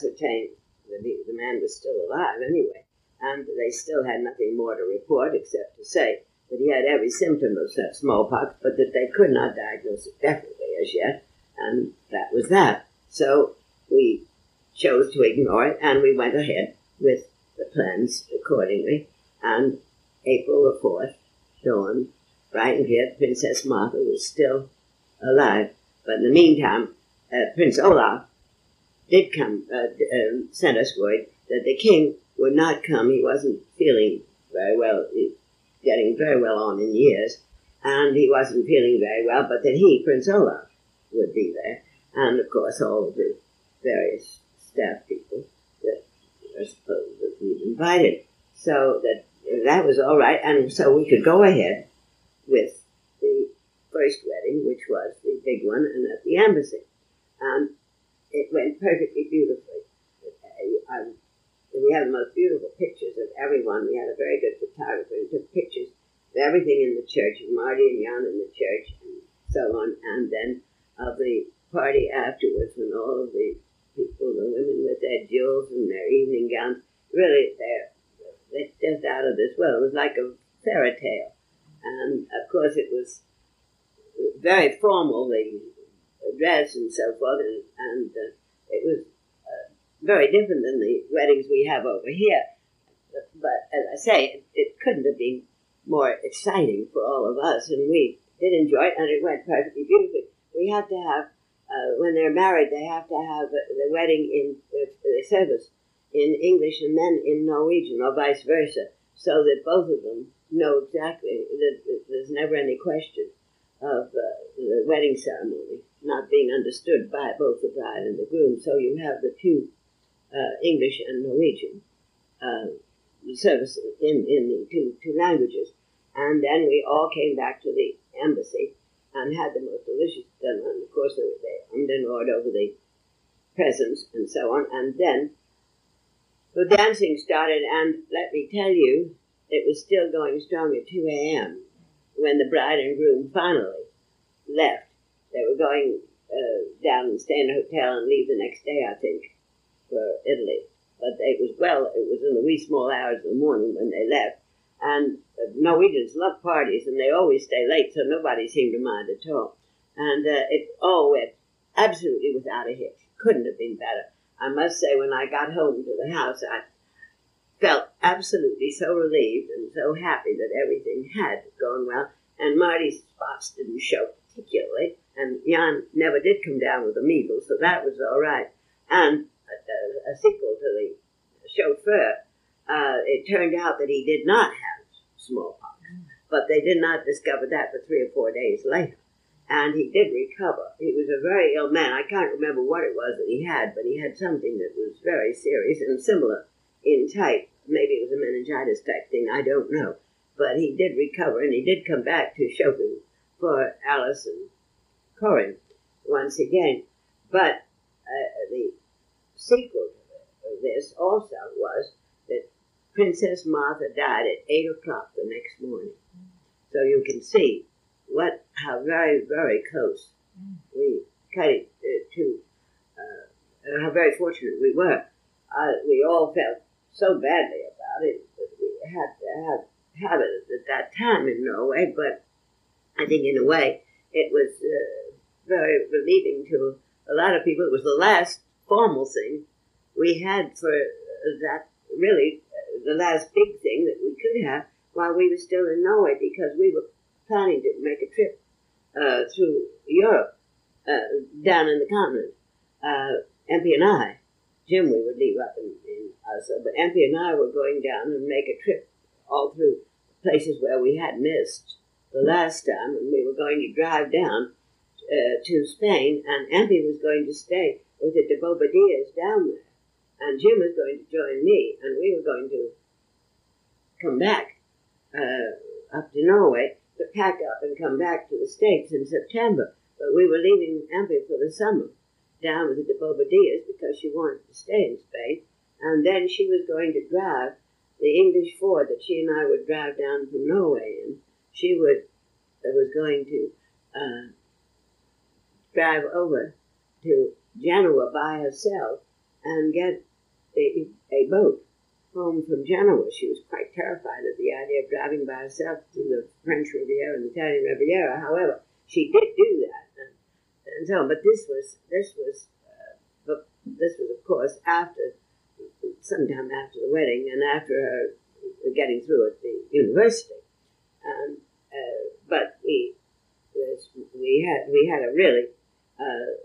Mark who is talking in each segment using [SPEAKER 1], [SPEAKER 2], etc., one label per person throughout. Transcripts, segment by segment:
[SPEAKER 1] ascertained that he, the man was still alive anyway, and they still had nothing more to report except to say that he had every symptom of smallpox, but that they could not diagnose it definitely as yet, and that was that. So we chose to ignore it, and we went ahead with the plans accordingly. And April the 4th dawned, bright and clear. Princess Martha was still alive. But in the meantime, uh, Prince Olaf did come, uh, uh, sent us word that the king would not come. He wasn't feeling very well, getting very well on in years, and he wasn't feeling very well, but that he, Prince Olaf, would be there. And of course, all of the various staff people that are supposed that we'd invited. So that that was all right, and so we could go ahead with the first wedding, which was the big one, and at the embassy. And it went perfectly beautifully. Um, we had the most beautiful pictures of everyone. We had a very good photographer who took pictures of everything in the church, of Marty and Jan in the church, and so on, and then of the party afterwards when all of the people, the women with their jewels and their evening gowns, really, they're, they're just out of this world. It was like a fairy tale. And of course, it was very formal, the dress and so forth, and, and uh, it was uh, very different than the weddings we have over here. But as I say, it, it couldn't have been more exciting for all of us, and we did enjoy it, and it went perfectly beautifully. We had to have, uh, when they're married, they have to have the wedding in the, service in English and then in Norwegian, or vice versa, so that both of them know exactly that there's never any question of uh, the wedding ceremony not being understood by both the bride and the groom. So you have the two uh, English and Norwegian uh, in, in the two, two languages. And then we all came back to the embassy and had the most delicious dinner. And of course, they, and awed over the presents and so on. And then the dancing started, and let me tell you, it was still going strong at 2 a.m. when the bride and groom finally left. They were going uh, down and stay in a hotel and leave the next day, I think, for Italy. But it was well, it was in the wee small hours of the morning when they left. And uh, Norwegians love parties, and they always stay late, so nobody seemed to mind at all. And uh, it all went absolutely without a hitch. Couldn't have been better. I must say, when I got home to the house, I felt absolutely so relieved and so happy that everything had gone well. And Marty's spots didn't show particularly, and Jan never did come down with the measles, so that was all right. And a, a, a sequel to the chauffeur, uh, it turned out that he did not have smallpox, but they did not discover that for three or four days later. And he did recover. He was a very ill man. I can't remember what it was that he had, but he had something that was very serious and similar in type. Maybe it was a meningitis type thing, I don't know. But he did recover, and he did come back to chauffeur for Alice once again. But uh, the sequel to this also was that Princess Martha died at 8 o'clock the next morning. So you can see what how very, very close we cut it uh, to, uh, how very fortunate we were. Uh, we all felt so badly about it that we had to have, have it at that time in Norway, but I think in a way it was uh, very relieving to a lot of people. It was the last formal thing we had for that, really, uh, the last big thing that we could have while we were still in Norway because we were planning to make a trip uh, through Europe, uh, down in the continent. Uh, Empy and I, Jim, we would leave up in, in Oslo, but Empy and I were going down and make a trip all through places where we had missed the last time, and we were going to drive down uh, to Spain, and Empy was going to stay with the de Bobadillas down there, and Jim was going to join me, and we were going to come back uh, up to Norway to pack up and come back to the States in September. But we were leaving Empy for the summer down with the de Bobadillas because she wanted to stay in Spain, and then she was going to drive the English Ford that she and I would drive down from Norway in she would uh, was going to uh, drive over to Genoa by herself and get a, a boat home from Genoa. She was quite terrified at the idea of driving by herself through the French Riviera and the Italian Riviera. However, she did do that, and, and so. But this was this was, uh, this was of course after, sometime after the wedding and after her getting through at the university, and uh, but we we had we had a really uh,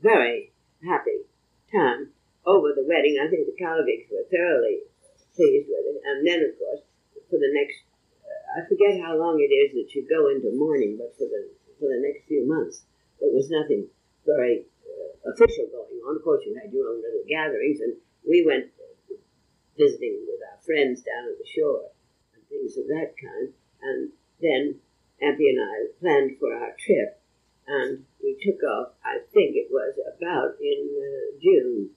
[SPEAKER 1] very happy time over the wedding. I think the Kalaviks were thoroughly pleased with it. And then, of course, for the next, uh, I forget how long it is that you go into mourning, but for the for the next few months, there was nothing very uh, official going on. Of course, you had your own little gatherings, and we went visiting with our friends down at the shore and things of that kind. And then Ampy and I planned for our trip, and we took off. I think it was about in uh, June,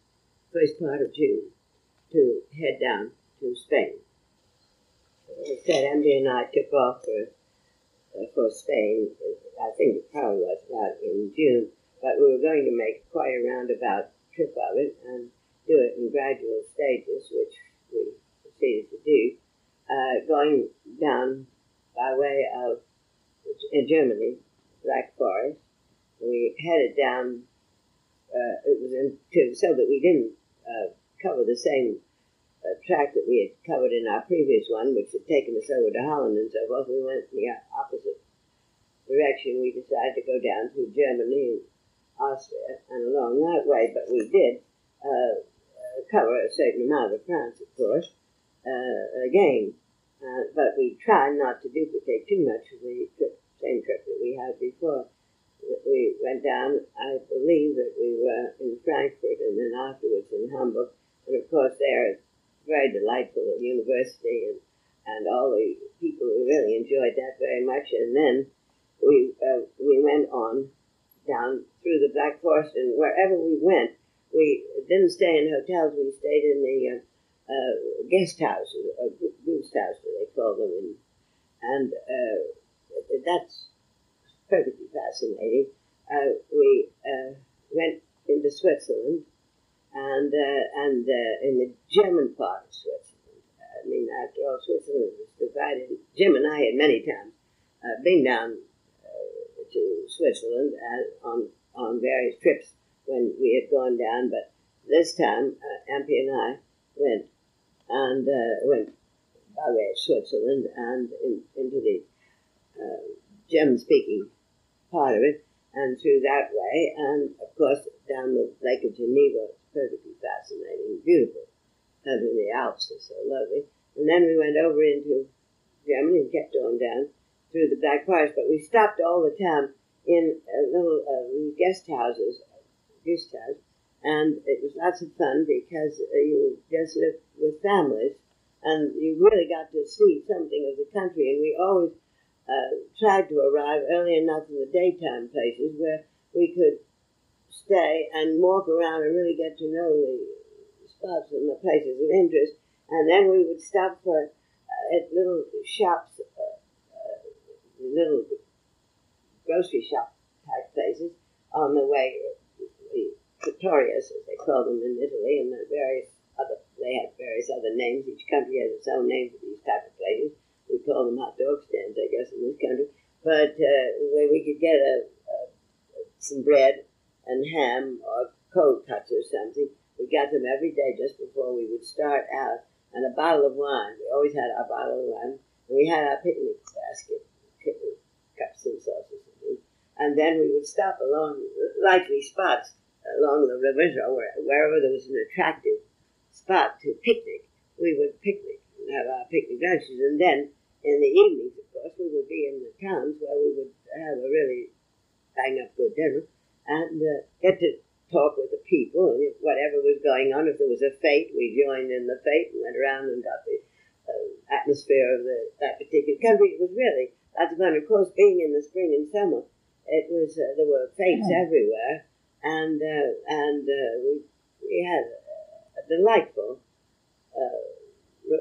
[SPEAKER 1] first part of June, to head down to Spain. Said, Ampy and I took off for uh, for Spain. I think it probably was about in June, but we were going to make quite a roundabout trip of it and do it in gradual stages, which we proceeded to do. Uh, going down by way of Germany, Black Forest. We headed down. Uh, it was into so that we didn't uh, cover the same uh, track that we had covered in our previous one, which had taken us over to Holland and so forth. We went in the opposite direction. We decided to go down through Germany and Austria and along that way, but we did uh, uh, cover a certain amount of France, of course, uh, again. Uh, but we tried not to duplicate too much of the trip, same trip that we had before. We went down, I believe that we were in Frankfurt and then afterwards in Hamburg. And of course, there it's very delightful at university and, and all the people we really enjoyed that very much. And then we, uh, we went on down through the Black Forest and wherever we went, we didn't stay in hotels, we stayed in the uh, uh, guest houses, or Gasthaus, they call them, and, and uh, that's perfectly fascinating. Uh, we uh, went into Switzerland, and uh, and uh, in the German part of Switzerland. I mean, after all, Switzerland was divided. Jim and I had many times been down to Switzerland on on various trips when we had gone down, but this time uh, Ampy and I went and uh, went by way of Switzerland and in, into the uh, German speaking part of it, and through that way, and of course down the Lake of Geneva. It's perfectly fascinating, beautiful. And the Alps are so lovely. And then we went over into Germany and kept on down through the Black Forest, but we stopped all the time in little uh, guest houses, guest house, and it was lots of fun because uh, you just lived with families, and you really got to see something of the country. And we always uh, tried to arrive early enough in the daytime places where we could stay and walk around and really get to know the spots and the places of interest. And then we would stop for uh, at little shops, uh, uh little grocery shop type places on the way trattorias, as they call them in Italy, and the various other, they have various other names. Each country has its own name for these type of places. Call them hot dog stands, I guess, in this country. But uh, where we could get a, a, some bread and ham or cold cuts or something, we got them every day just before we would start out, and a bottle of wine. We always had our bottle of wine, and we had our picnic basket, cups and sauces. And then we would stop along likely spots along the rivers or wherever there was an attractive spot to picnic, we would picnic and have our picnic lunches. And then in the evenings, of course, we would be in the towns where we would have a really bang up good dinner and uh, get to talk with the people and whatever was going on. If there was a fete, we joined in the fete and went around and got the uh, atmosphere of the, that particular country. It was really lots of fun. Of course, being in the spring and summer, it was uh, there were fetes mm-hmm. everywhere, and uh, and uh, we we had a delightful, uh,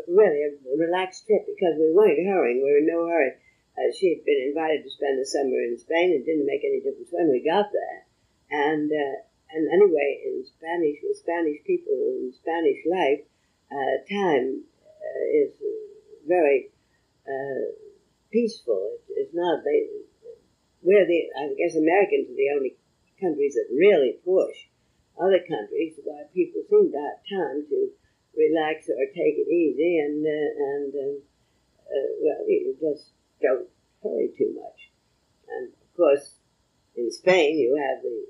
[SPEAKER 1] really a relaxed trip because we weren't hurrying. We were in no hurry. Uh, she had been invited to spend the summer in Spain. It didn't make any difference when we got there, and uh, and anyway, in Spanish, with Spanish people in Spanish life, uh, time uh, is very uh, peaceful. It, it's not. They, we're the. I guess Americans are the only countries that really push other countries why people seem to have time to relax or take it easy and uh, and uh, uh, well, you just don't hurry too much. And of course, in Spain, you have the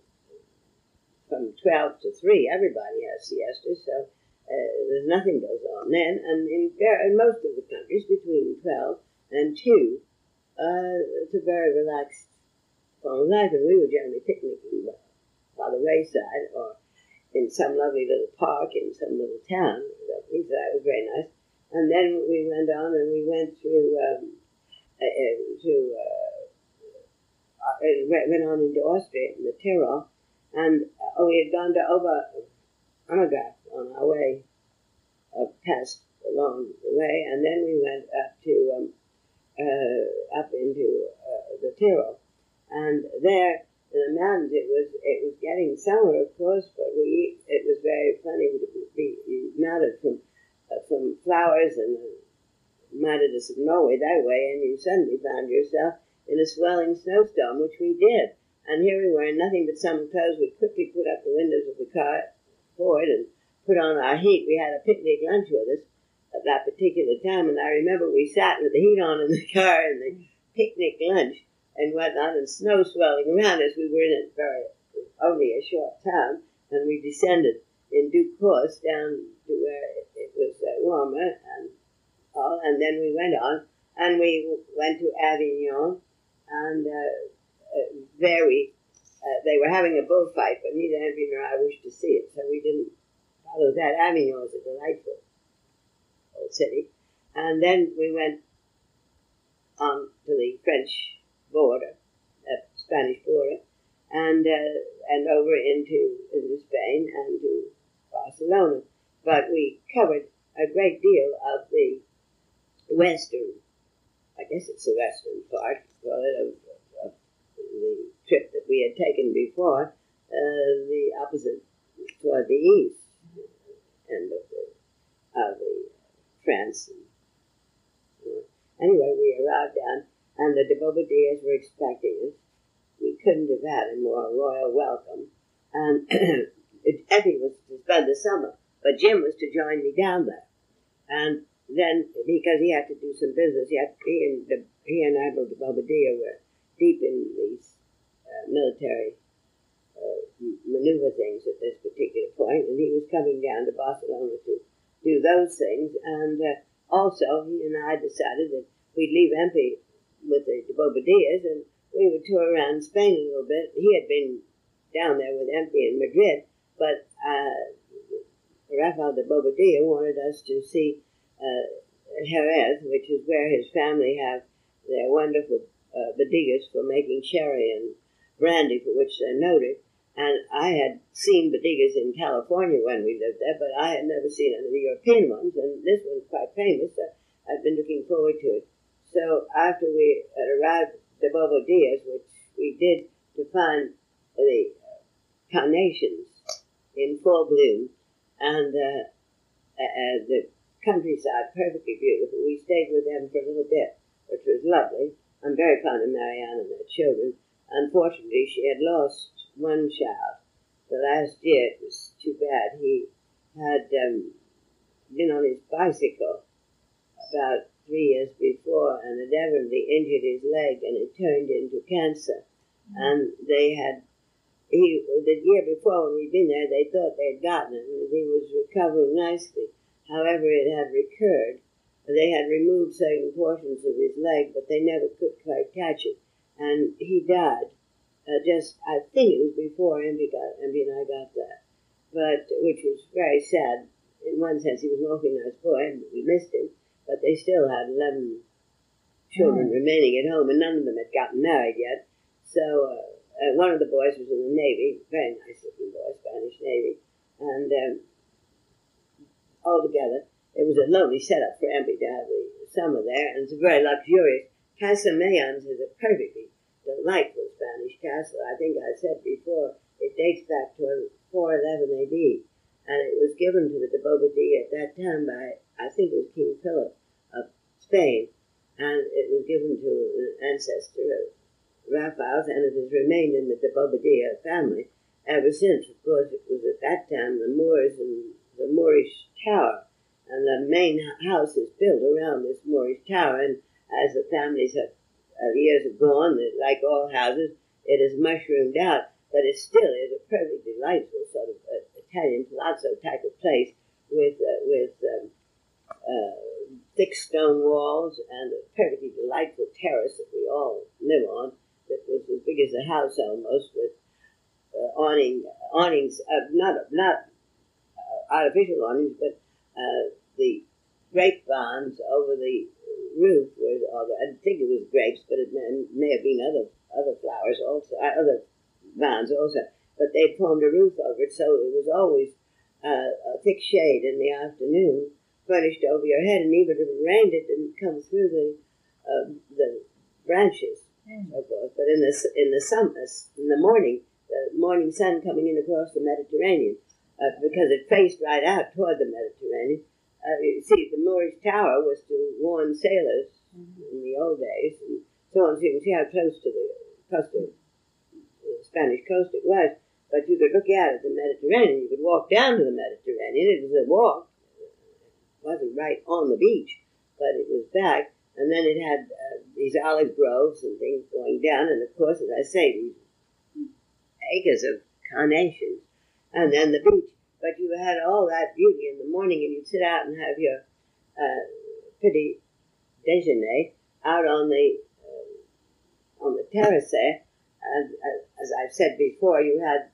[SPEAKER 1] from 12 to 3, everybody has siestas, so uh, there's nothing goes on then. And in, in most of the countries, between 12 and 2, uh, it's a very relaxed form of life, and we were generally picnicking by the wayside or in some lovely little park in some little town. That was very nice. And then we went on and we went through um, uh, uh to uh, uh went on into Austria in the Tyrol, and uh, we had gone to Ober Ammergau on our way uh, past along the way, and then we went up to um, uh, up into uh, the Tyrol, and there the mountains it was it was getting summer, of course, but we it was very funny. We, mounted from uh, from flowers and mounted to Norway that way, and you suddenly found yourself in a swelling snowstorm, which we did. And here we were in nothing but summer clothes. We quickly put up the windows of the car forward and put on our heat. We had a picnic lunch with us at that particular time, and I remember we sat with the heat on in the car and the picnic lunch and whatnot, and snow swelling around us. We were in it very only a short time, and we descended in due course down to where it was uh, warmer and all, and then we went on, and we went to Avignon, and uh, uh, very, uh, they were having a bullfight, but neither Henry nor I wished to see it, so we didn't follow that. Avignon was a delightful old city. And then we went on to the French border, uh, Spanish border, and uh, and over into, into Spain and to Barcelona. But we covered a great deal of the western, I guess it's the western part, of the trip that we had taken before, uh, the opposite toward the east end of the, of the France. Anyway, we arrived down, and the de Bobadillas were expecting us. We couldn't have had a more royal welcome. And Effie was to spend the summer, but Jim was to join me down there. And then, because he had to do some business, he, had, he and the, he and Admiral de Bobadilla were deep in these uh, military uh, maneuver things at this particular point, and he was coming down to Barcelona to do those things. And uh, also, he and I decided that we'd leave Empey with the, Bobadillas and we would tour around Spain a little bit. He had been down there with Empey in Madrid, but uh, Rafael de Bobadilla wanted us to see uh, Jerez, which is where his family have their wonderful uh, bodegas for making sherry and brandy, for which they're noted. And I had seen bodegas in California when we lived there, but I had never seen any of the European ones, and this one's quite famous, so I've been looking forward to it. So after we had arrived at the Diaz, which we did to find the carnations in full bloom, and uh, uh, the countryside perfectly beautiful. We stayed with them for a little bit, which was lovely. I'm very fond of Marianne and her children. Unfortunately, she had lost one child. The last year, it was too bad. He had um, been on his bicycle about three years before and had evidently injured his leg and it turned into cancer. Mm-hmm. And they had, he, the year before when we'd been there, they thought they'd gotten it and he was recovering nicely. However, it had recurred they had removed certain portions of his leg, but they never could quite catch it. And he died. Uh, just, I think it was before Empey, got, Empey and I got there, but which was very sad. In one sense, he was an awfully nice boy, and we missed him, but they still had 11 children mm. remaining at home, and none of them had gotten married yet. So uh, uh, one of the boys was in the Navy, very nice looking boy, Spanish Navy, and um, altogether, it was a lovely setup for Empey to have the summer there, and it's very luxurious. Casa Mayans is a perfectly delightful Spanish castle. I think I said before it dates back to 411 AD, and it was given to the de Bobadilla at that time by, I think it was King Philip of Spain, and it was given to an ancestor of Raphael's, and it has remained in the de Bobadilla family ever since. Of course, it was at that time the Moors and the Moorish Tower, and the main house is built around this Moorish Tower, and as the families have uh, years have gone, like all houses, it has mushroomed out, but it still is a perfectly delightful sort of uh, Italian palazzo type of place with uh, with um, uh, thick stone walls and a perfectly delightful terrace that we all live on that was as big as a house almost with uh, awning awnings uh, not not artificial awnings but the grapevines over the roof was, I think it was grapes, but it may, may have been other other flowers also, uh, other vines also. But they formed a roof over it, so it was always uh, a thick shade in the afternoon, furnished over your head, and even if it rained, it didn't come through the uh, the branches, mm. so forth. But in the in the summer, in the morning, the morning sun coming in across the Mediterranean, uh, because it faced right out toward the Mediterranean uh, you see, the Moorish Tower was to warn sailors mm-hmm. in the old days, and so on. So you can see how close to the coast of the Spanish coast it was. But you could look out at the Mediterranean. You could walk down to the Mediterranean. It was a walk. Wasn't right on the beach, but it was back. And then it had uh, these olive groves and things going down. And of course, as I say, these acres of carnations. And then the beach but you had all that beauty in the morning, and you'd sit out and have your uh, petit déjeuner out on the uh, on the terrace there. And uh, as I've said before, you had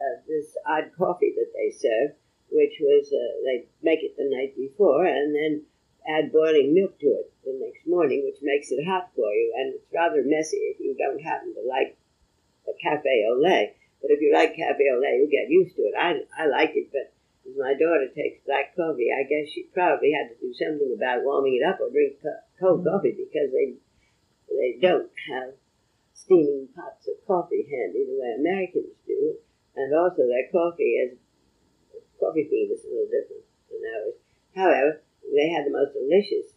[SPEAKER 1] uh, this odd coffee that they serve, which was uh, they make it the night before and then add boiling milk to it the next morning, which makes it hot for you. And it's rather messy if you don't happen to like a cafe au lait. But if you like cafe au lait, you get used to it. I, I like it, but as my daughter takes black coffee, I guess she probably had to do something about warming it up or drink cold mm-hmm. coffee because they they don't have steaming pots of coffee handy the way Americans do, and also their coffee is coffee bean is a little different than ours. However, they had the most delicious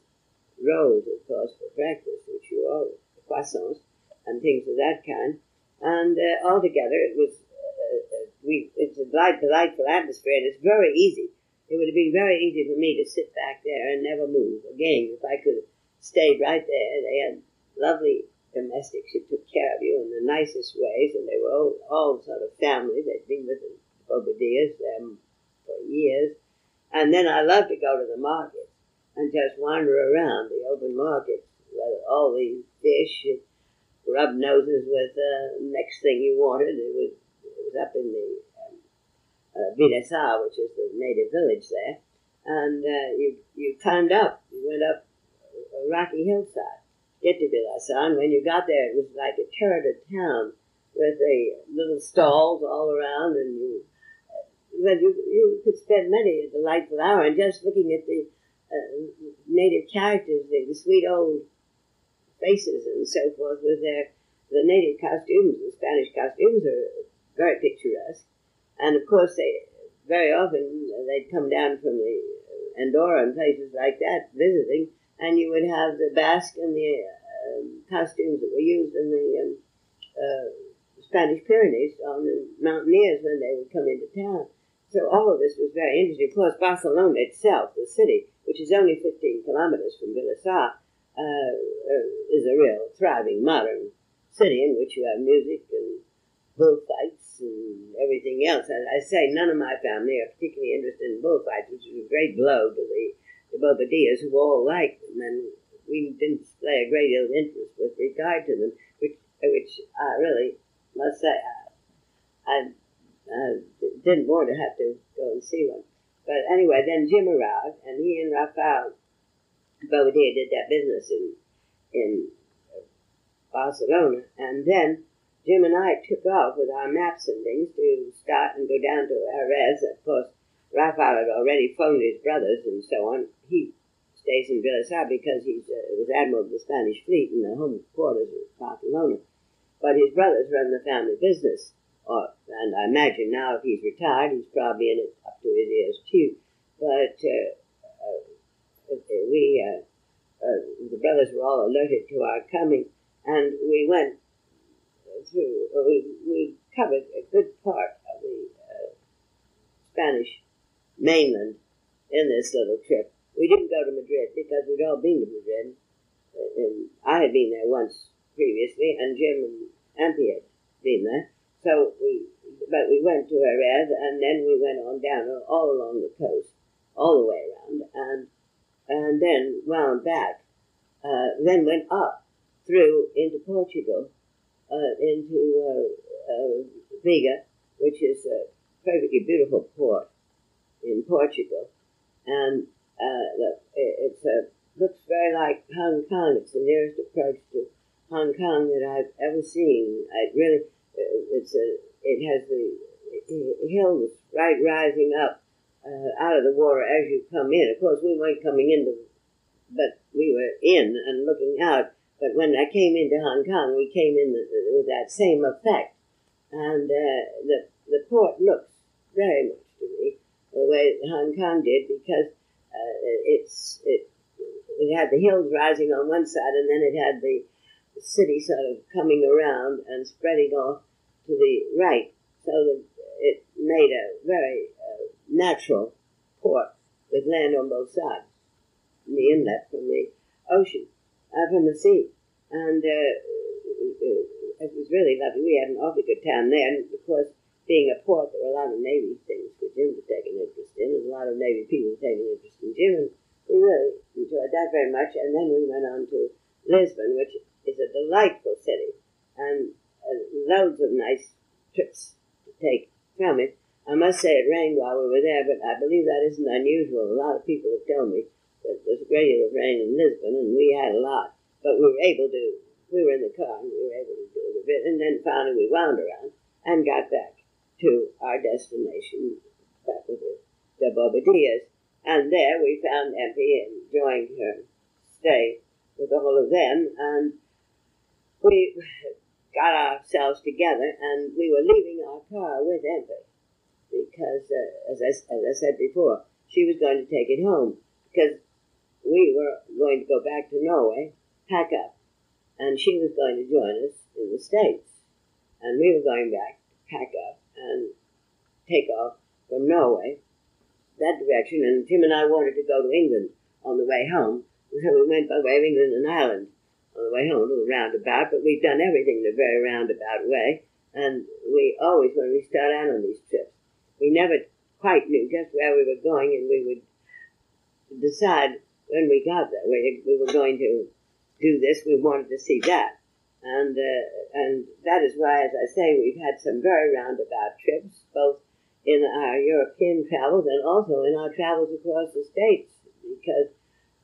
[SPEAKER 1] rolls, of course, for breakfast, which you all croissants and things of that kind and uh, altogether it was uh, uh, we it's a delightful, delightful atmosphere, and it's very easy. It would have been very easy for me to sit back there and never move again if I could have stayed right there. They had lovely domestics who took care of you in the nicest ways, and they were all, all sort of family. They'd been with the Bobadillas um, for years. And then I loved to go to the markets and just wander around the open markets, with all these fish rub noses with uh, next thing you wanted. It was, it was up in the um, uh, which is the native village there. And uh, you, you climbed up, you went up a rocky hillside, get to Vilassar. And when you got there, it was like a turreted town with the little stalls all around. And you, well, you, you could spend many a delightful hour and just looking at the uh, native characters, the, the sweet old faces and so forth with their the native costumes. The Spanish costumes are very picturesque, and of course they very often they'd come down from the Andorra and places like that visiting, and you would have the Basque and the um, costumes that were used in the um, uh, Spanish Pyrenees on the mountaineers when they would come into town. So all of this was very interesting. Of course, Barcelona itself, the city, which is only 15 kilometers from Vilassar, uh, uh, is a real thriving modern city in which you have music and bullfights and everything else. And I say none of my family are particularly interested in bullfights, which is a great blow to the, the Bobadillas who all like them, and we didn't display a great deal of interest with regard to them, which which I really must say I, I didn't want to have to go and see one. But anyway, then Jim arrived, and he and Rafael Bobadilla did that business in in Barcelona, and then Jim and I took off with our maps and things to start and go down to Jerez. Of course, Rafael had already phoned his brothers and so on. He stays in Vilassar because he uh, was admiral of the Spanish fleet in the home quarters of Barcelona. But his brothers run the family business or, and I imagine now if he's retired, he's probably in it up to his ears too. But uh, uh, we, uh, uh, the brothers were all alerted to our coming, and we went through, we, we covered a good part of the uh, Spanish mainland in this little trip. We didn't go to Madrid because we'd all been to Madrid. Uh, and I had been there once previously, and Jim and Ampy had been there. So we, but we went to Jerez, and then we went on down all along the coast, all the way around, and and then wound back. Uh, then went up through into Portugal, uh, into uh, uh which is a perfectly beautiful port in Portugal, and uh, it's a looks very like Hong Kong. It's the nearest approach to Hong Kong that I've ever seen. It really, it's a, it has the hills right rising up uh, out of the water as you come in. Of course, we weren't coming in, but we were in and looking out. But when I came into Hong Kong, we came in the, with that same effect, and uh, the the port looks very much to me the way Hong Kong did because uh, it's it it had the hills rising on one side, and then it had the city sort of coming around and spreading off to the right, so that it made a very uh, natural port with land on both sides, the inlet from the ocean, uh, from the sea, and uh, it was really lovely. We had an awfully good time there, and of course, being a port, there were a lot of Navy things for Jim to take an interest in, and a lot of Navy people taking an interest in Jim, and we really enjoyed that very much. And then we went on to Lisbon, which is a delightful city, and uh, loads of nice trips to take from it. I must say it rained while we were there, but I believe that isn't unusual. A lot of people have told me that there's a great deal of rain in Lisbon, and we had a lot. But we were able to, we were in the car, and we were able to do it a bit, and then finally we wound around and got back to our destination, back with the, the Bobadillas. And there we found and joined her stay with whole of them, and we got ourselves together, and we were leaving our car with Ampy because, uh, as, I, as I said before, she was going to take it home because we were going to go back to Norway, pack up, and she was going to join us in the States. And we were going back pack up and take off from Norway that direction. And Tim and I wanted to go to England on the way home, so we went by way of England and Ireland the way home, a little roundabout, but we've done everything in a very roundabout way. And we always, when we start out on these trips, we never quite knew just where we were going, and we would decide when we got there we, we were going to do this, we wanted to see that. And, uh, and that is why, as I say, we've had some very roundabout trips, both in our European travels and also in our travels across the states, because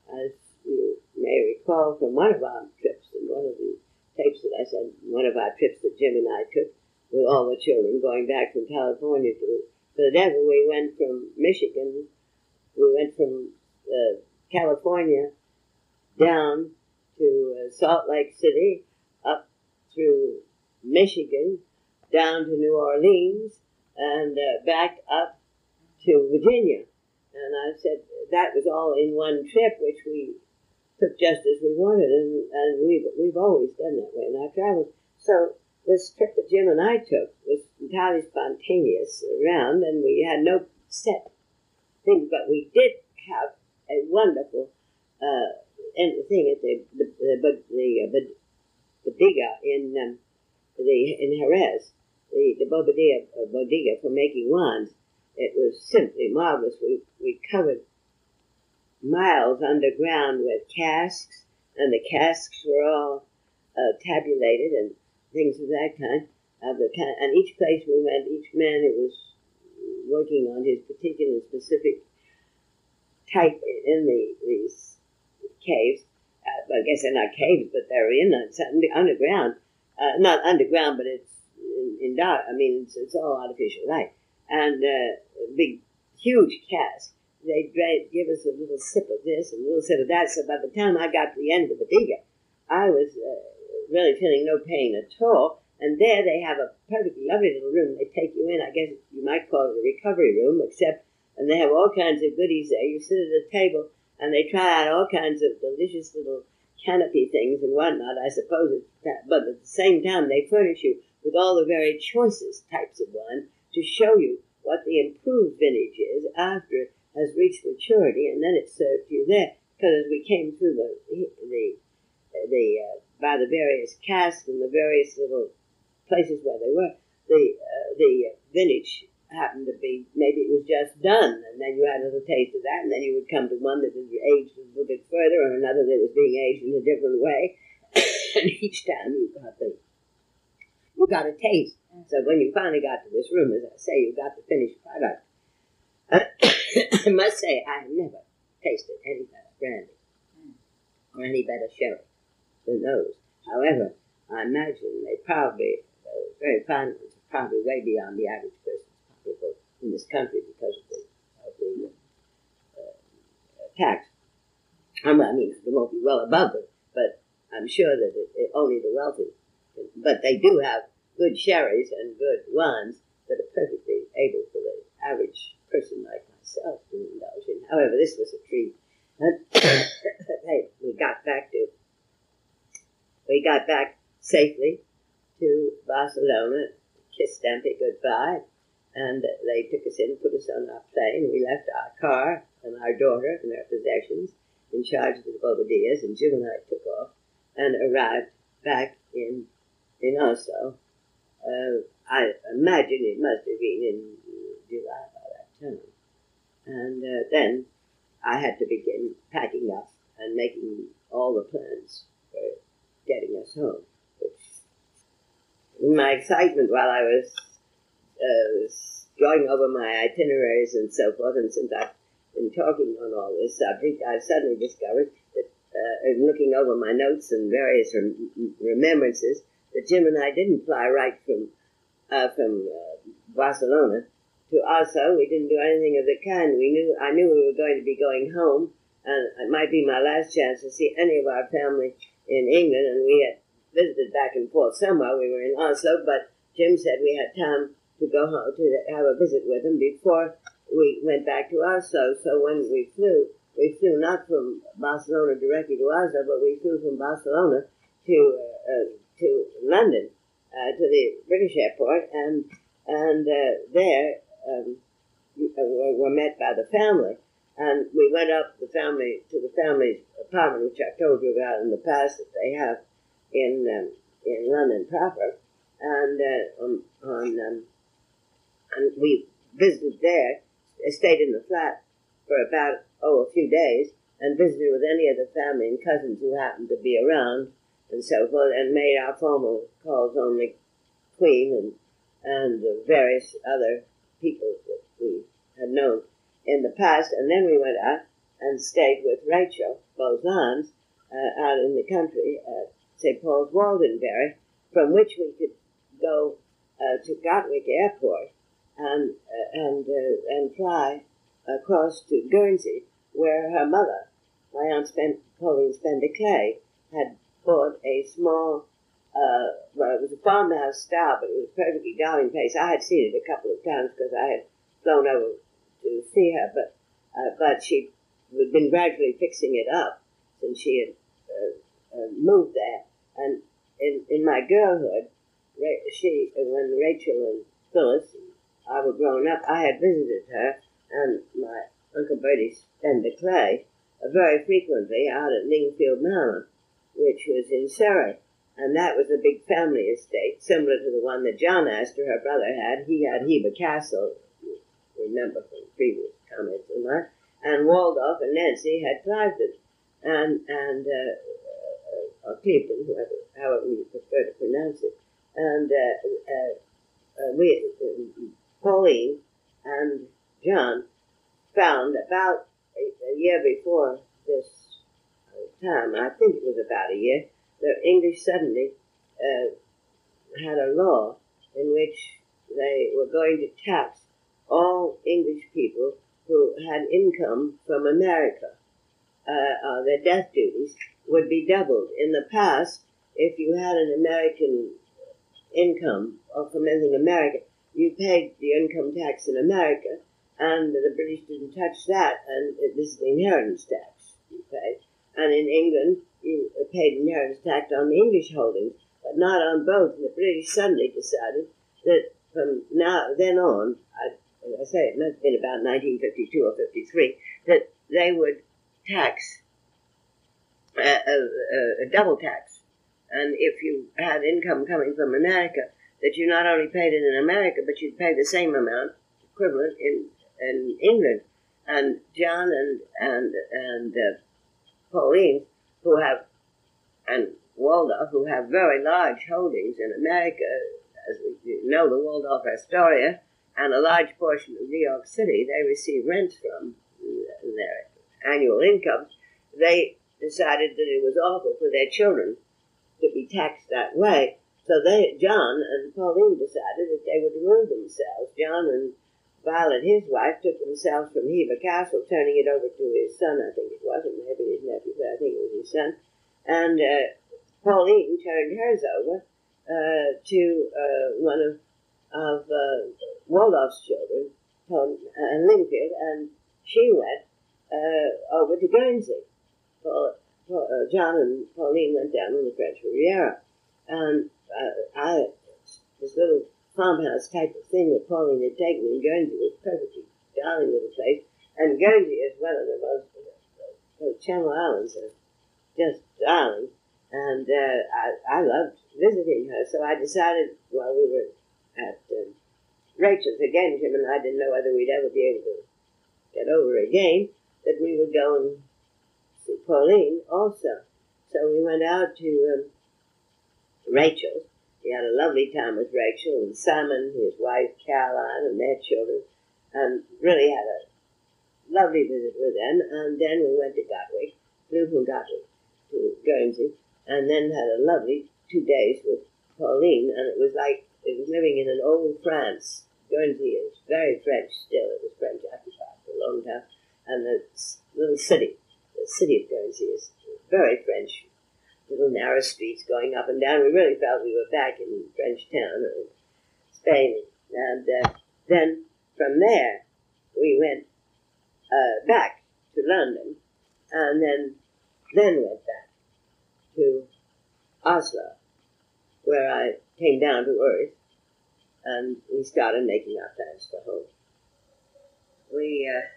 [SPEAKER 1] as you may recall from one of our trips, in one of the tapes that I said, one of our trips that Jim and I took with all the children going back from California to Philadelphia, we went from Michigan, we went from uh, California down to uh, Salt Lake City, up through Michigan, down to New Orleans, and uh, back up to Virginia. And I said that was all in one trip, which we took just as we wanted, and, and we've, we've always done that way in our travels. So this trip that Jim and I took was entirely spontaneous around, and we had no set thing, but we did have a wonderful uh, thing at the the the, the, the, the Biga in um, the in Jerez, the the uh, Bodega for making wines. It was simply marvelous. We we covered miles underground with casks, and the casks were all uh, tabulated and things of that kind. Of the kind, and each place we went, each man who was working on his particular specific type in the these caves. Uh, I guess they're not caves, but they're in the underground. Uh, not underground, but it's in, in dark. I mean, it's, it's all artificial light and uh, big, huge cask. They give us a little sip of this and a little sip of that. So by the time I got to the end of the diga, I was uh, really feeling no pain at all And there they have a perfectly lovely little room. They take you in. I guess you might call it a recovery room, except, and they have all kinds of goodies there. You sit at a table and they try out all kinds of delicious little canapé things and whatnot. I suppose but at the same time, they furnish you with all the very choicest types of wine to show you what the improved vintage is after has reached maturity, and then it's served you there. Because as we came through the the the uh, by the various casks and the various little places where they were, the uh, the vintage happened to be maybe it was just done, and then you had a little taste of that, and then you would come to one that was aged a little bit further, or another that was being aged in a different way, and each time you got the you got a taste. So when you finally got to this room, as I say, you got the finished product. I must say, I have never tasted any better brandy hmm. or any better sherry than those. However, I imagine they probably, those very fine ones, are probably way beyond the average person's pocketbook in this country because of the, of the uh, uh tax. I mean, they won't be well above it, but I'm sure that it, it, only the wealthy. But they do have good sherries and good wines that are perfectly able for the average person like myself to indulge in. However, this was a treat. Hey, we got back to we got back safely to Barcelona, kissed Stampy goodbye, and they took us in, put us on our plane. We left our car and our daughter and our possessions in charge of the Bobadillas, and Jim and I took off and arrived back in in Oslo uh, I imagine it must have been in July time. And uh, then I had to begin packing up and making all the plans for getting us home. Which, in my excitement while I was uh, going over my itineraries and so forth, and since I've been talking on all this subject, I've suddenly discovered that, uh, in looking over my notes and various rem- remembrances, that Jim and I didn't fly right from uh, from uh, Barcelona to Oslo. We didn't do anything of the kind. We knew I knew we were going to be going home, and it might be my last chance to see any of our family in England. And we had visited back and forth somewhere. We were in Oslo, but Jim said we had time to go home to have a visit with him before we went back to Oslo. So when we flew, we flew not from Barcelona directly to Oslo, but we flew from Barcelona to uh, uh, to London, uh, to the British airport, and and uh, there um, were, were met by the family. And we went up the family to the family's apartment, which I've told you about in the past that they have in um, in London proper, and uh, on, on um, and we visited there. I stayed in the flat for about oh a few days, and visited with any of the family and cousins who happened to be around and so forth, and made our formal calls on the Queen and and various other people that we had known in the past. And then we went out and stayed with Rachel Bowes-Lyons uh, out in the country at St. Paul's Walden Bury, from which we could go uh, to Gatwick Airport and uh, and uh, and fly across to Guernsey, where her mother, my aunt Spen- Pauline Spender Clay, had bought a small, uh, well, it was a farmhouse style, but it was a perfectly darling place. I had seen it a couple of times because I had flown over to see her, but uh, but she had been gradually fixing it up since she had uh, uh moved there. And in, in my girlhood, she when Rachel and Phyllis and I were growing up, I had visited her and my Uncle Bertie Spender Clay uh, very frequently out at Lingfield Manor which was in Surrey. And that was a big family estate, similar to the one that John Astor, her brother, had. He had Hever Castle, you remember from previous comments on that. And Waldorf and Nancy had Cliveden and, and uh, uh, or Clevedon, whoever, however you prefer to pronounce it. And uh, uh, uh we, uh, Pauline and John found about a, a year before this time, I think it was about a year, the English suddenly uh, had a law in which they were going to tax all English people who had income from America. Uh, uh, their death duties would be doubled. In the past, if you had an American income or from anything American, you paid the income tax in America, and the British didn't touch that, and this is the inheritance tax you paid. And in England, you paid inheritance tax on the English holdings, but not on both. And the British suddenly decided that from now then on, I, I say it must have been about 1952 or 53, that they would tax uh, a, a, a double tax. And if you had income coming from America, that you not only paid it in America, but you'd pay the same amount, equivalent, in, in England. And John and and and uh, Pauline, who have, and Waldorf, who have very large holdings in America, as we know, the Waldorf Astoria, and a large portion of New York City, they receive rents from uh, their annual income. They decided that it was awful for their children to be taxed that way. So they, John and Pauline decided that they would ruin themselves. John and Violet, his wife, took themselves from Hever Castle, turning it over to his son, I think it was, or maybe his nephew, but I think it was his son. And uh, Pauline turned hers over uh, to uh, one of, of uh, Waldorf's children, Tom, uh, Lingfield, and she went uh, over to Guernsey. Paul, Paul, John and Pauline went down on the French Riviera. And I, this little farmhouse type of Pauline had taken in Guernsey was perfectly darling little place. And Guernsey is one of the most, uh, Channel Islands are just darling. And uh, I, I loved visiting her, so I decided while we were at uh, Rachel's again, Jim and I didn't know whether we'd ever be able to get over again, that we would go and see Pauline also. So we went out to um, Rachel's. He had a lovely time with Rachel and Simon, his wife Caroline, and their children, and really had a lovely visit with them. And then we went to Gatwick, flew from Gatwick to Guernsey, and then had a lovely two days with Pauline. And it was like it was living in an old France. Guernsey is very French still. It was French occupied for a long time, and the little city, the city of Guernsey, is very French little narrow streets going up and down. We really felt we were back in French town or Spain. And uh, then from there, we went uh, back to London and then, then went back to Oslo, where I came down to earth and we started making our plans for home. We uh,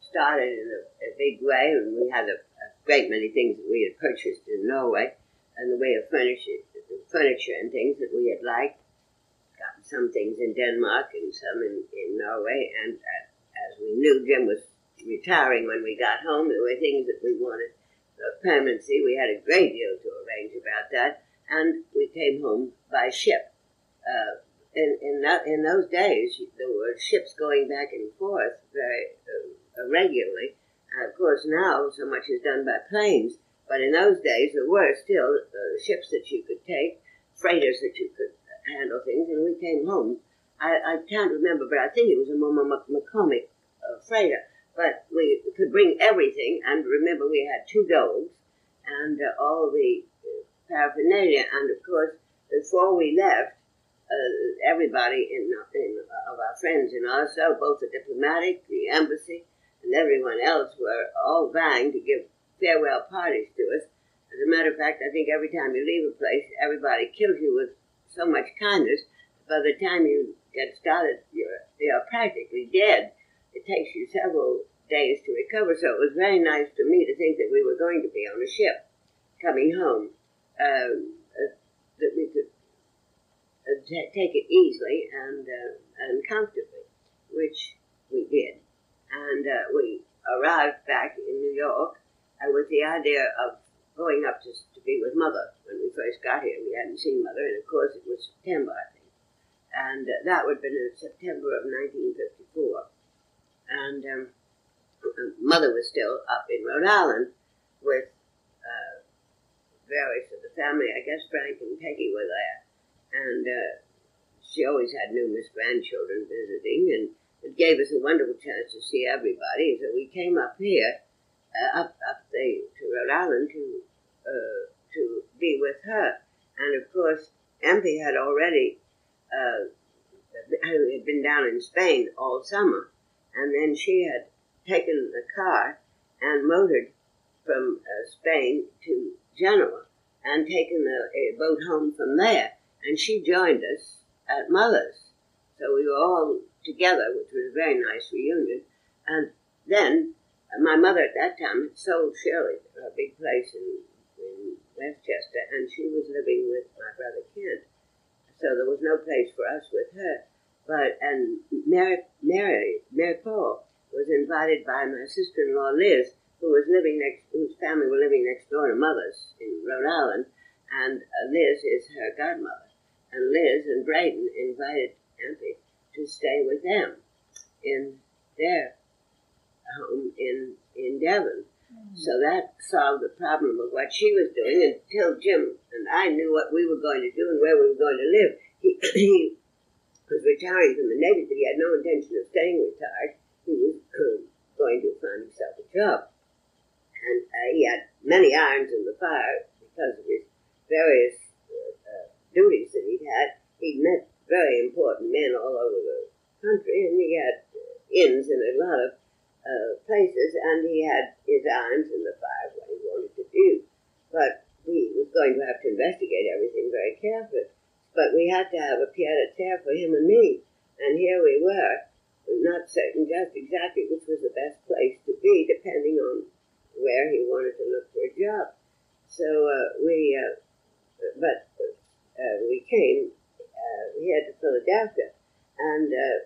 [SPEAKER 1] started in a, a big way and we had a great many things that we had purchased in Norway, and the way of furniture, furniture and things that we had liked. Got some things in Denmark and some in, in Norway, and uh, as we knew Jim was retiring when we got home, there were things that we wanted for permanency. We had a great deal to arrange about that, and we came home by ship. Uh, in, in, that, in those days, there were ships going back and forth very uh, regularly, of course, now so much is done by planes, but in those days there were still uh, ships that you could take, freighters that you could handle things, and we came home. I, I can't remember, but I think it was a Moore-McCormack uh, freighter. But we could bring everything, and remember we had two dogs and uh, all the uh, paraphernalia, and of course before we left, uh, everybody in, in of our friends in Oslo, both the diplomatic, the embassy, and everyone else were all vying to give farewell parties to us. As a matter of fact, I think every time you leave a place, everybody kills you with so much kindness. By the time you get started, you're, you're practically dead. It takes you several days to recover. So it was very nice to me to think that we were going to be on a ship coming home, um, uh, that we could uh, t- take it easily and uh, and comfortably, which and uh, we arrived back in New York uh, with the idea of going up to, to be with Mother when we first got here. We hadn't seen Mother, and of course it was September, I think. And uh, that would have been in September of 1954. And um, Mother was still up in Rhode Island with uh, various of the family. I guess Frank and Peggy were there. And uh, she always had numerous grandchildren visiting, and it gave us a wonderful chance to see everybody. So we came up here, uh, up up the, to Rhode Island to uh, to be with her, and of course Empy had already uh, had been down in Spain all summer, and then she had taken the car and motored from uh, Spain to Genoa and taken a boat home from there. And she joined us at Muller's. So we were all together, which was a very nice reunion. And then uh, my mother at that time had sold Shirley, a big place in, in Westchester, and she was living with my brother Kent. So there was no place for us with her. But and Mary Mary Mary Paul was invited by my sister-in-law Liz, who was living next, whose family were living next door to mother's in Rhode Island, and uh, Liz is her godmother. And Liz and Braden invited Empy to stay with them in their home in in Devon. Mm. So that solved the problem of what she was doing until Jim and I knew what we were going to do and where we were going to live. He, he was retiring from the Navy, but he had no intention of staying retired. He was um, going to find himself a job. And uh, he had many irons in the fire because of his various uh, uh, duties that he'd had. He'd met very important men all over the country, and he had ins in a lot of uh, places, and he had his irons in the fire what he wanted to do. But he was going to have to investigate everything very carefully. But we had to have a pied a terre for him and me. And here we were, not certain just exactly which was the best place to be, depending on where he wanted to look for a job. So uh, we, uh, but uh, we came, uh, we had to Philadelphia, and uh,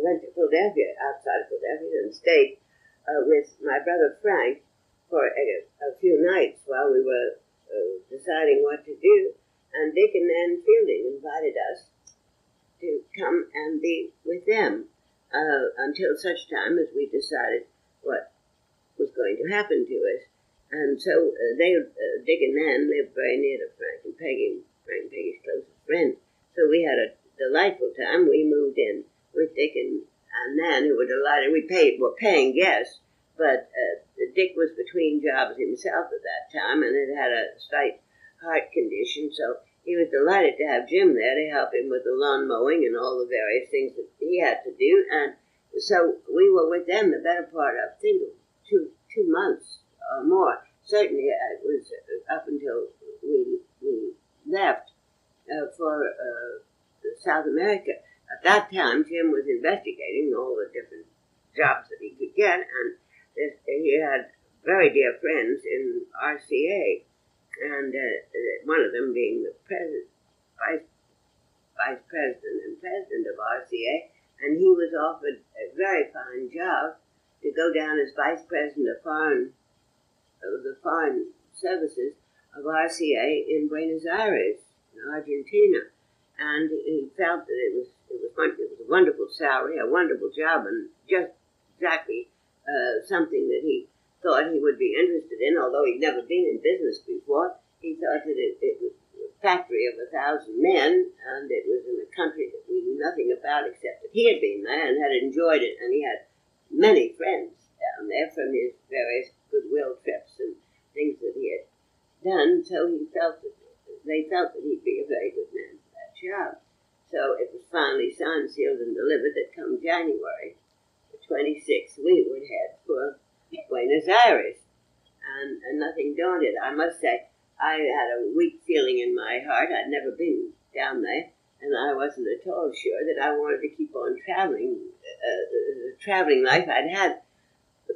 [SPEAKER 1] went to Philadelphia, outside of Philadelphia, and stayed uh, with my brother Frank for a, a few nights while we were deciding what to do and Dick and Nan Fielding invited us to come and be with them uh, until such time as we decided what was going to happen to us. And so uh, they, uh, Dick and Nan lived very near to Frank and Peggy, Frank and Peggy's closest friend. So we had a delightful time. We moved in with Dick and, and Nan, who were delighted. We paid, were paying guests, but uh, Dick was between jobs himself at that time and had had a slight heart condition, so he was delighted to have Jim there to help him with the lawn mowing and all the various things that he had to do. And so we were with them the better part of, I think, two two months or more. Certainly, it was up until we we left uh, for uh, South America. At that time, Jim was investigating all the different jobs that he could get, and he had very dear friends in RCA and uh, one of them being the president, vice, vice president and president of RCA, and he was offered a very fine job to go down as vice president of foreign of the foreign services of RCA in Buenos Aires, in Argentina, and he felt that it was it was it was a wonderful salary, a wonderful job, and just exactly uh, something that he thought he would be interested in, although he'd never been in business before. He thought that it, it was a factory of a thousand men, and it was in a country that we knew nothing about except that he had been there and had enjoyed it, and he had many friends down there from his various goodwill trips and things that he had done. So he felt that they felt that he'd be a very good man for that job. So it was finally signed, sealed, and delivered that come January the 26th, we would head for Buenos Aires. And, and nothing daunted, I must say. I had a weak feeling in my heart. I'd never been down there, and I wasn't at all sure that I wanted to keep on traveling. Uh, traveling life I'd had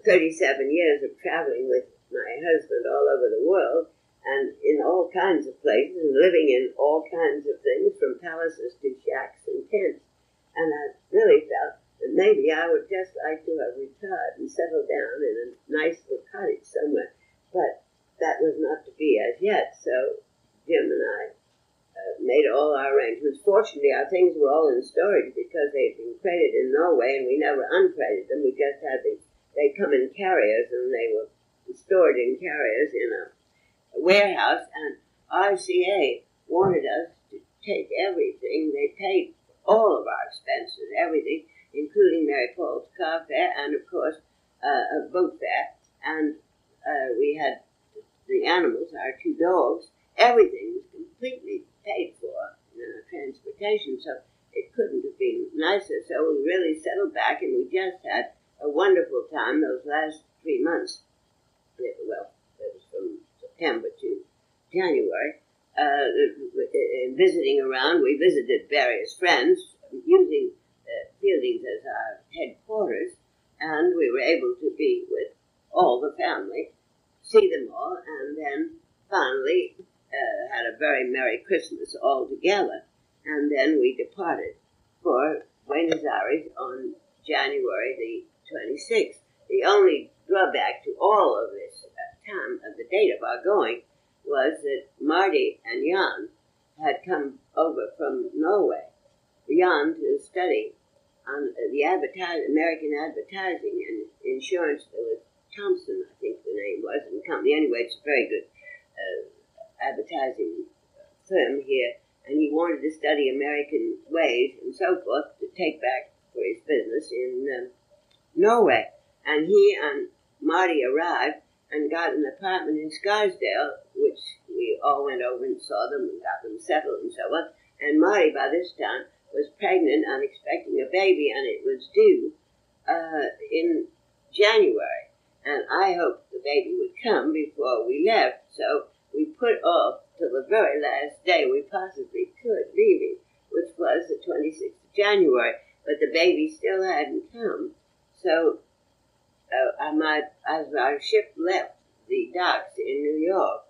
[SPEAKER 1] 37 years of traveling with my husband all over the world and in all kinds of places and living in all kinds of things from palaces to shacks and tents. And I really felt that maybe I would just like to have retired and settled down in a nice little cottage somewhere. But that was not to be as yet. So Jim and I uh, made all our arrangements. Fortunately, our things were all in storage because they had been crated in Norway, and we never uncrated them. We just had the they come in carriers, and they were stored in carriers in a warehouse. And RCA wanted us to take everything. They paid all of our expenses, everything, including Mary Paul's car fare and, of course, uh, a boat fare. And uh, we had the animals, our two dogs, everything was completely paid for. You transportation, so it couldn't have been nicer. So we really settled back, and we just had a wonderful time those last three months. Well, it was from January. Uh, visiting around, we visited various friends using uh, Fieldings as our headquarters, and we were able to be with all the family, see them all, and then finally uh, had a very Merry Christmas all together. And then we departed for Buenos Aires on January the 26th. The only drawback to all of this time of the date of our going was that Marty and Jan had come over from Norway, Jan to study on the American advertising and insurance. There was Thompson, I think the name was, and company. Anyway, it's a very good uh, advertising firm here, and he wanted to study American ways and so forth to take back for his business in um, Norway. And he and Marty arrived and got an apartment in Scarsdale, which we all went over and saw them and got them settled and so on. And Marty, by this time, was pregnant and expecting a baby, and it was due uh, in January. And I hoped the baby would come before we left, so we put off till the very last day we possibly could leaving, which was the 26th of January. But the baby still hadn't come, so uh, my, as our ship left the docks in New York,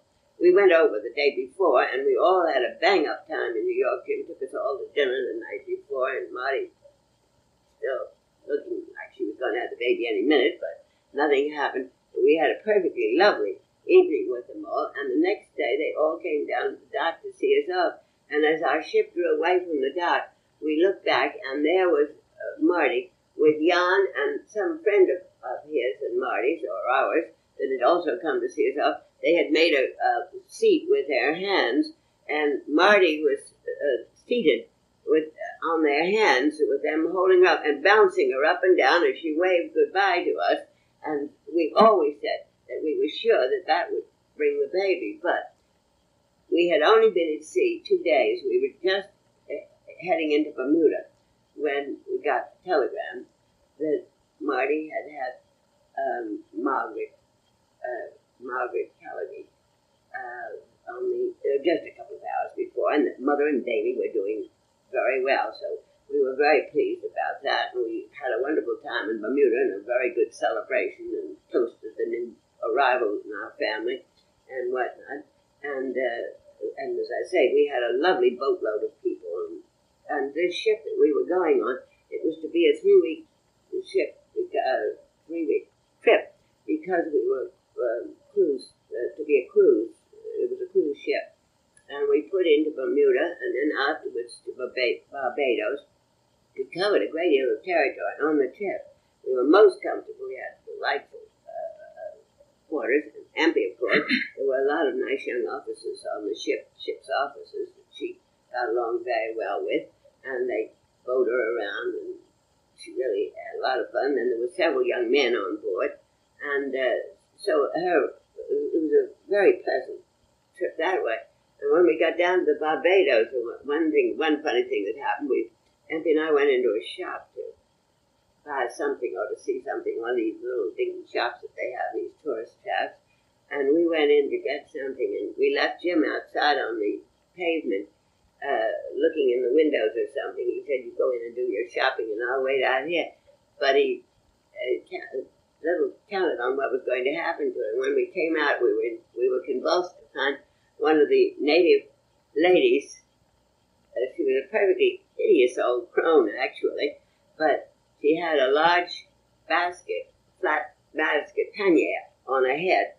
[SPEAKER 1] we went over the day before, and we all had a bang up time in New York. Jim took us all to dinner the night before, and Marty still looking like she was going to have the baby any minute, but nothing happened. We had a perfectly lovely evening with them all, and the next day they all came down to the dock to see us off. And as our ship drew away from the dock, we looked back, and there was uh, Marty with Jan and some friend of, of his and Marty's or ours that had also come to see us off. They had made a, a seat with their hands, and Marty was uh, seated with uh, on their hands with them holding up and bouncing her up and down as she waved goodbye to us. And we always said that we were sure that that would bring the baby, but we had only been at sea two days. We were just uh, heading into Bermuda when we got the telegram that Marty had had um, Margaret, uh, Margaret Callaghan, uh, only uh, just a couple of hours before, and mother and baby were doing very well. So we were very pleased about that, and we had a wonderful time in Bermuda and a very good celebration and toasted the new arrival in our family and whatnot. And uh, and as I say, we had a lovely boatload of people, and, and this ship that we were going on, it was to be a three-week ship, uh, three-week trip, because we were um, cruise uh, to be a cruise. It was a cruise ship, and we put into Bermuda, and then afterwards to Barbados. We covered a great deal of territory on the trip. We were most comfortable. We had delightful uh, quarters, of course. There were a lot of nice young officers on the ship, ship's officers that she got along very well with, and they boat her around, and she really had a lot of fun. And there were several young men on board, and uh, so her very pleasant trip that way. And when we got down to Barbados, one thing, one funny thing that happened, we Auntie and I went into a shop to buy something or to see something, one of these little dingy shops that they have, these tourist shops. And we went in to get something, and we left Jim outside on the pavement uh, looking in the windows or something. He said, You go in and do your shopping, and I'll wait out here. But he uh, little counted on what was going to happen to him. When we came out, we were, we were convulsed find one of the native ladies. Uh, she was a perfectly hideous old crone, actually, but she had a large basket, flat basket, pannier on her head,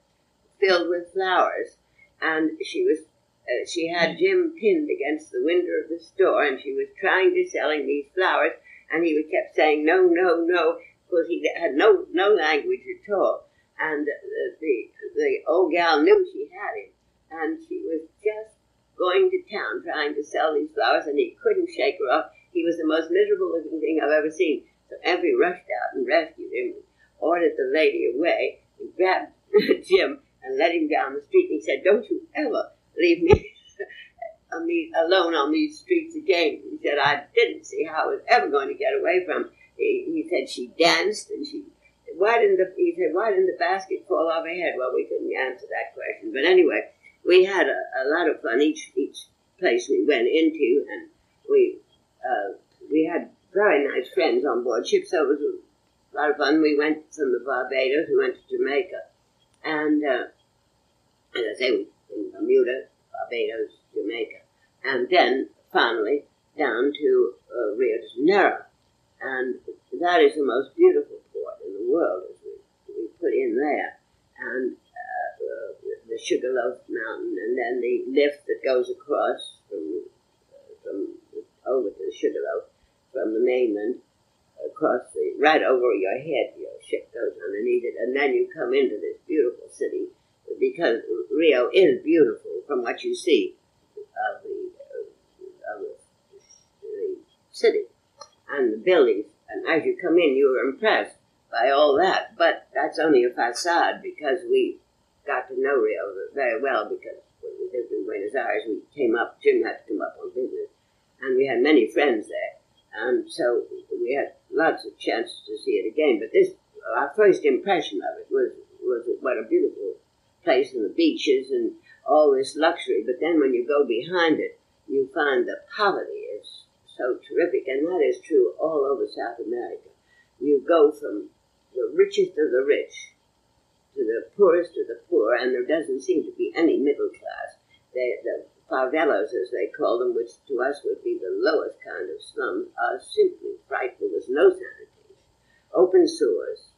[SPEAKER 1] filled with flowers, and she was uh, she had Jim pinned against the window of the store, and she was trying to sell him these flowers, and he kept saying no, no, no, because he had no no language at all, and the, the the old gal knew she had him, and she was just going to town trying to sell these flowers, and he couldn't shake her off. He was the most miserable looking thing I've ever seen. So Effie rushed out and rescued him, ordered the lady away, and grabbed Jim and led him down the street. And he said, "Don't you ever leave me on the, alone on these streets again. He said, I didn't see how I was ever going to get away from. He, said she danced and she. Why didn't the he said why didn't the basket fall off her head? Well, we couldn't answer that question, but anyway, we had a, a lot of fun each each place we went into, and we uh, we had very nice friends on board ship, so it was a lot of fun. We went from the Barbados, we went to Jamaica, and uh, as I say, we in Bermuda, Barbados, Jamaica, and then finally down to uh, Rio de Janeiro. And that is the most beautiful port in the world, as we, we put in there. And uh, the Sugarloaf Mountain, and then the lift that goes across from, uh, from over to the Sugarloaf from the mainland across the right over your head. Your ship goes underneath it, and then you come into this beautiful city because Rio is beautiful from what you see of the, of the, the city and the buildings. And as you come in, you are impressed by all that. But that's only a facade because we got to know Rio very well because when we lived in Buenos Aires, we came up, Jim had to come up on business, and we had many friends there. And so we had lots of chances to see it again. But this, our first impression of it was, was what a beautiful place and the beaches and all this luxury. But then when you go behind it, you find the poverty so terrific. And that is true all over South America. You go from the richest of the rich to the poorest of the poor, and there doesn't seem to be any middle class. They, the favelas, as they call them, which to us would be the lowest kind of slums, are simply frightful. There's no sanitation, open sewers,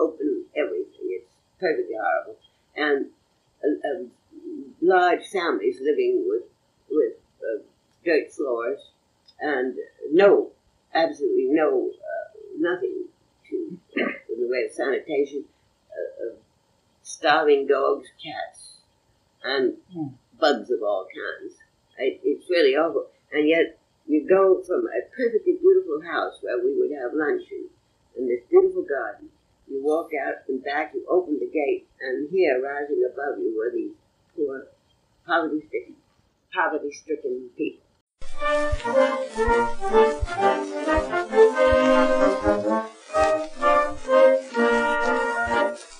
[SPEAKER 1] open everything. It's perfectly horrible and uh, uh, large families living with with uh, dirt floors and no, absolutely no, uh, nothing to in the way of sanitation, uh, starving dogs, cats, and mm. bugs of all kinds. It, it's really awful, and yet you go from a perfectly beautiful house where we would have luncheon in this beautiful garden you walk out and back, you open the gate, and here, rising above you, were these poor, poverty-stricken, poverty-stricken people. Thank you.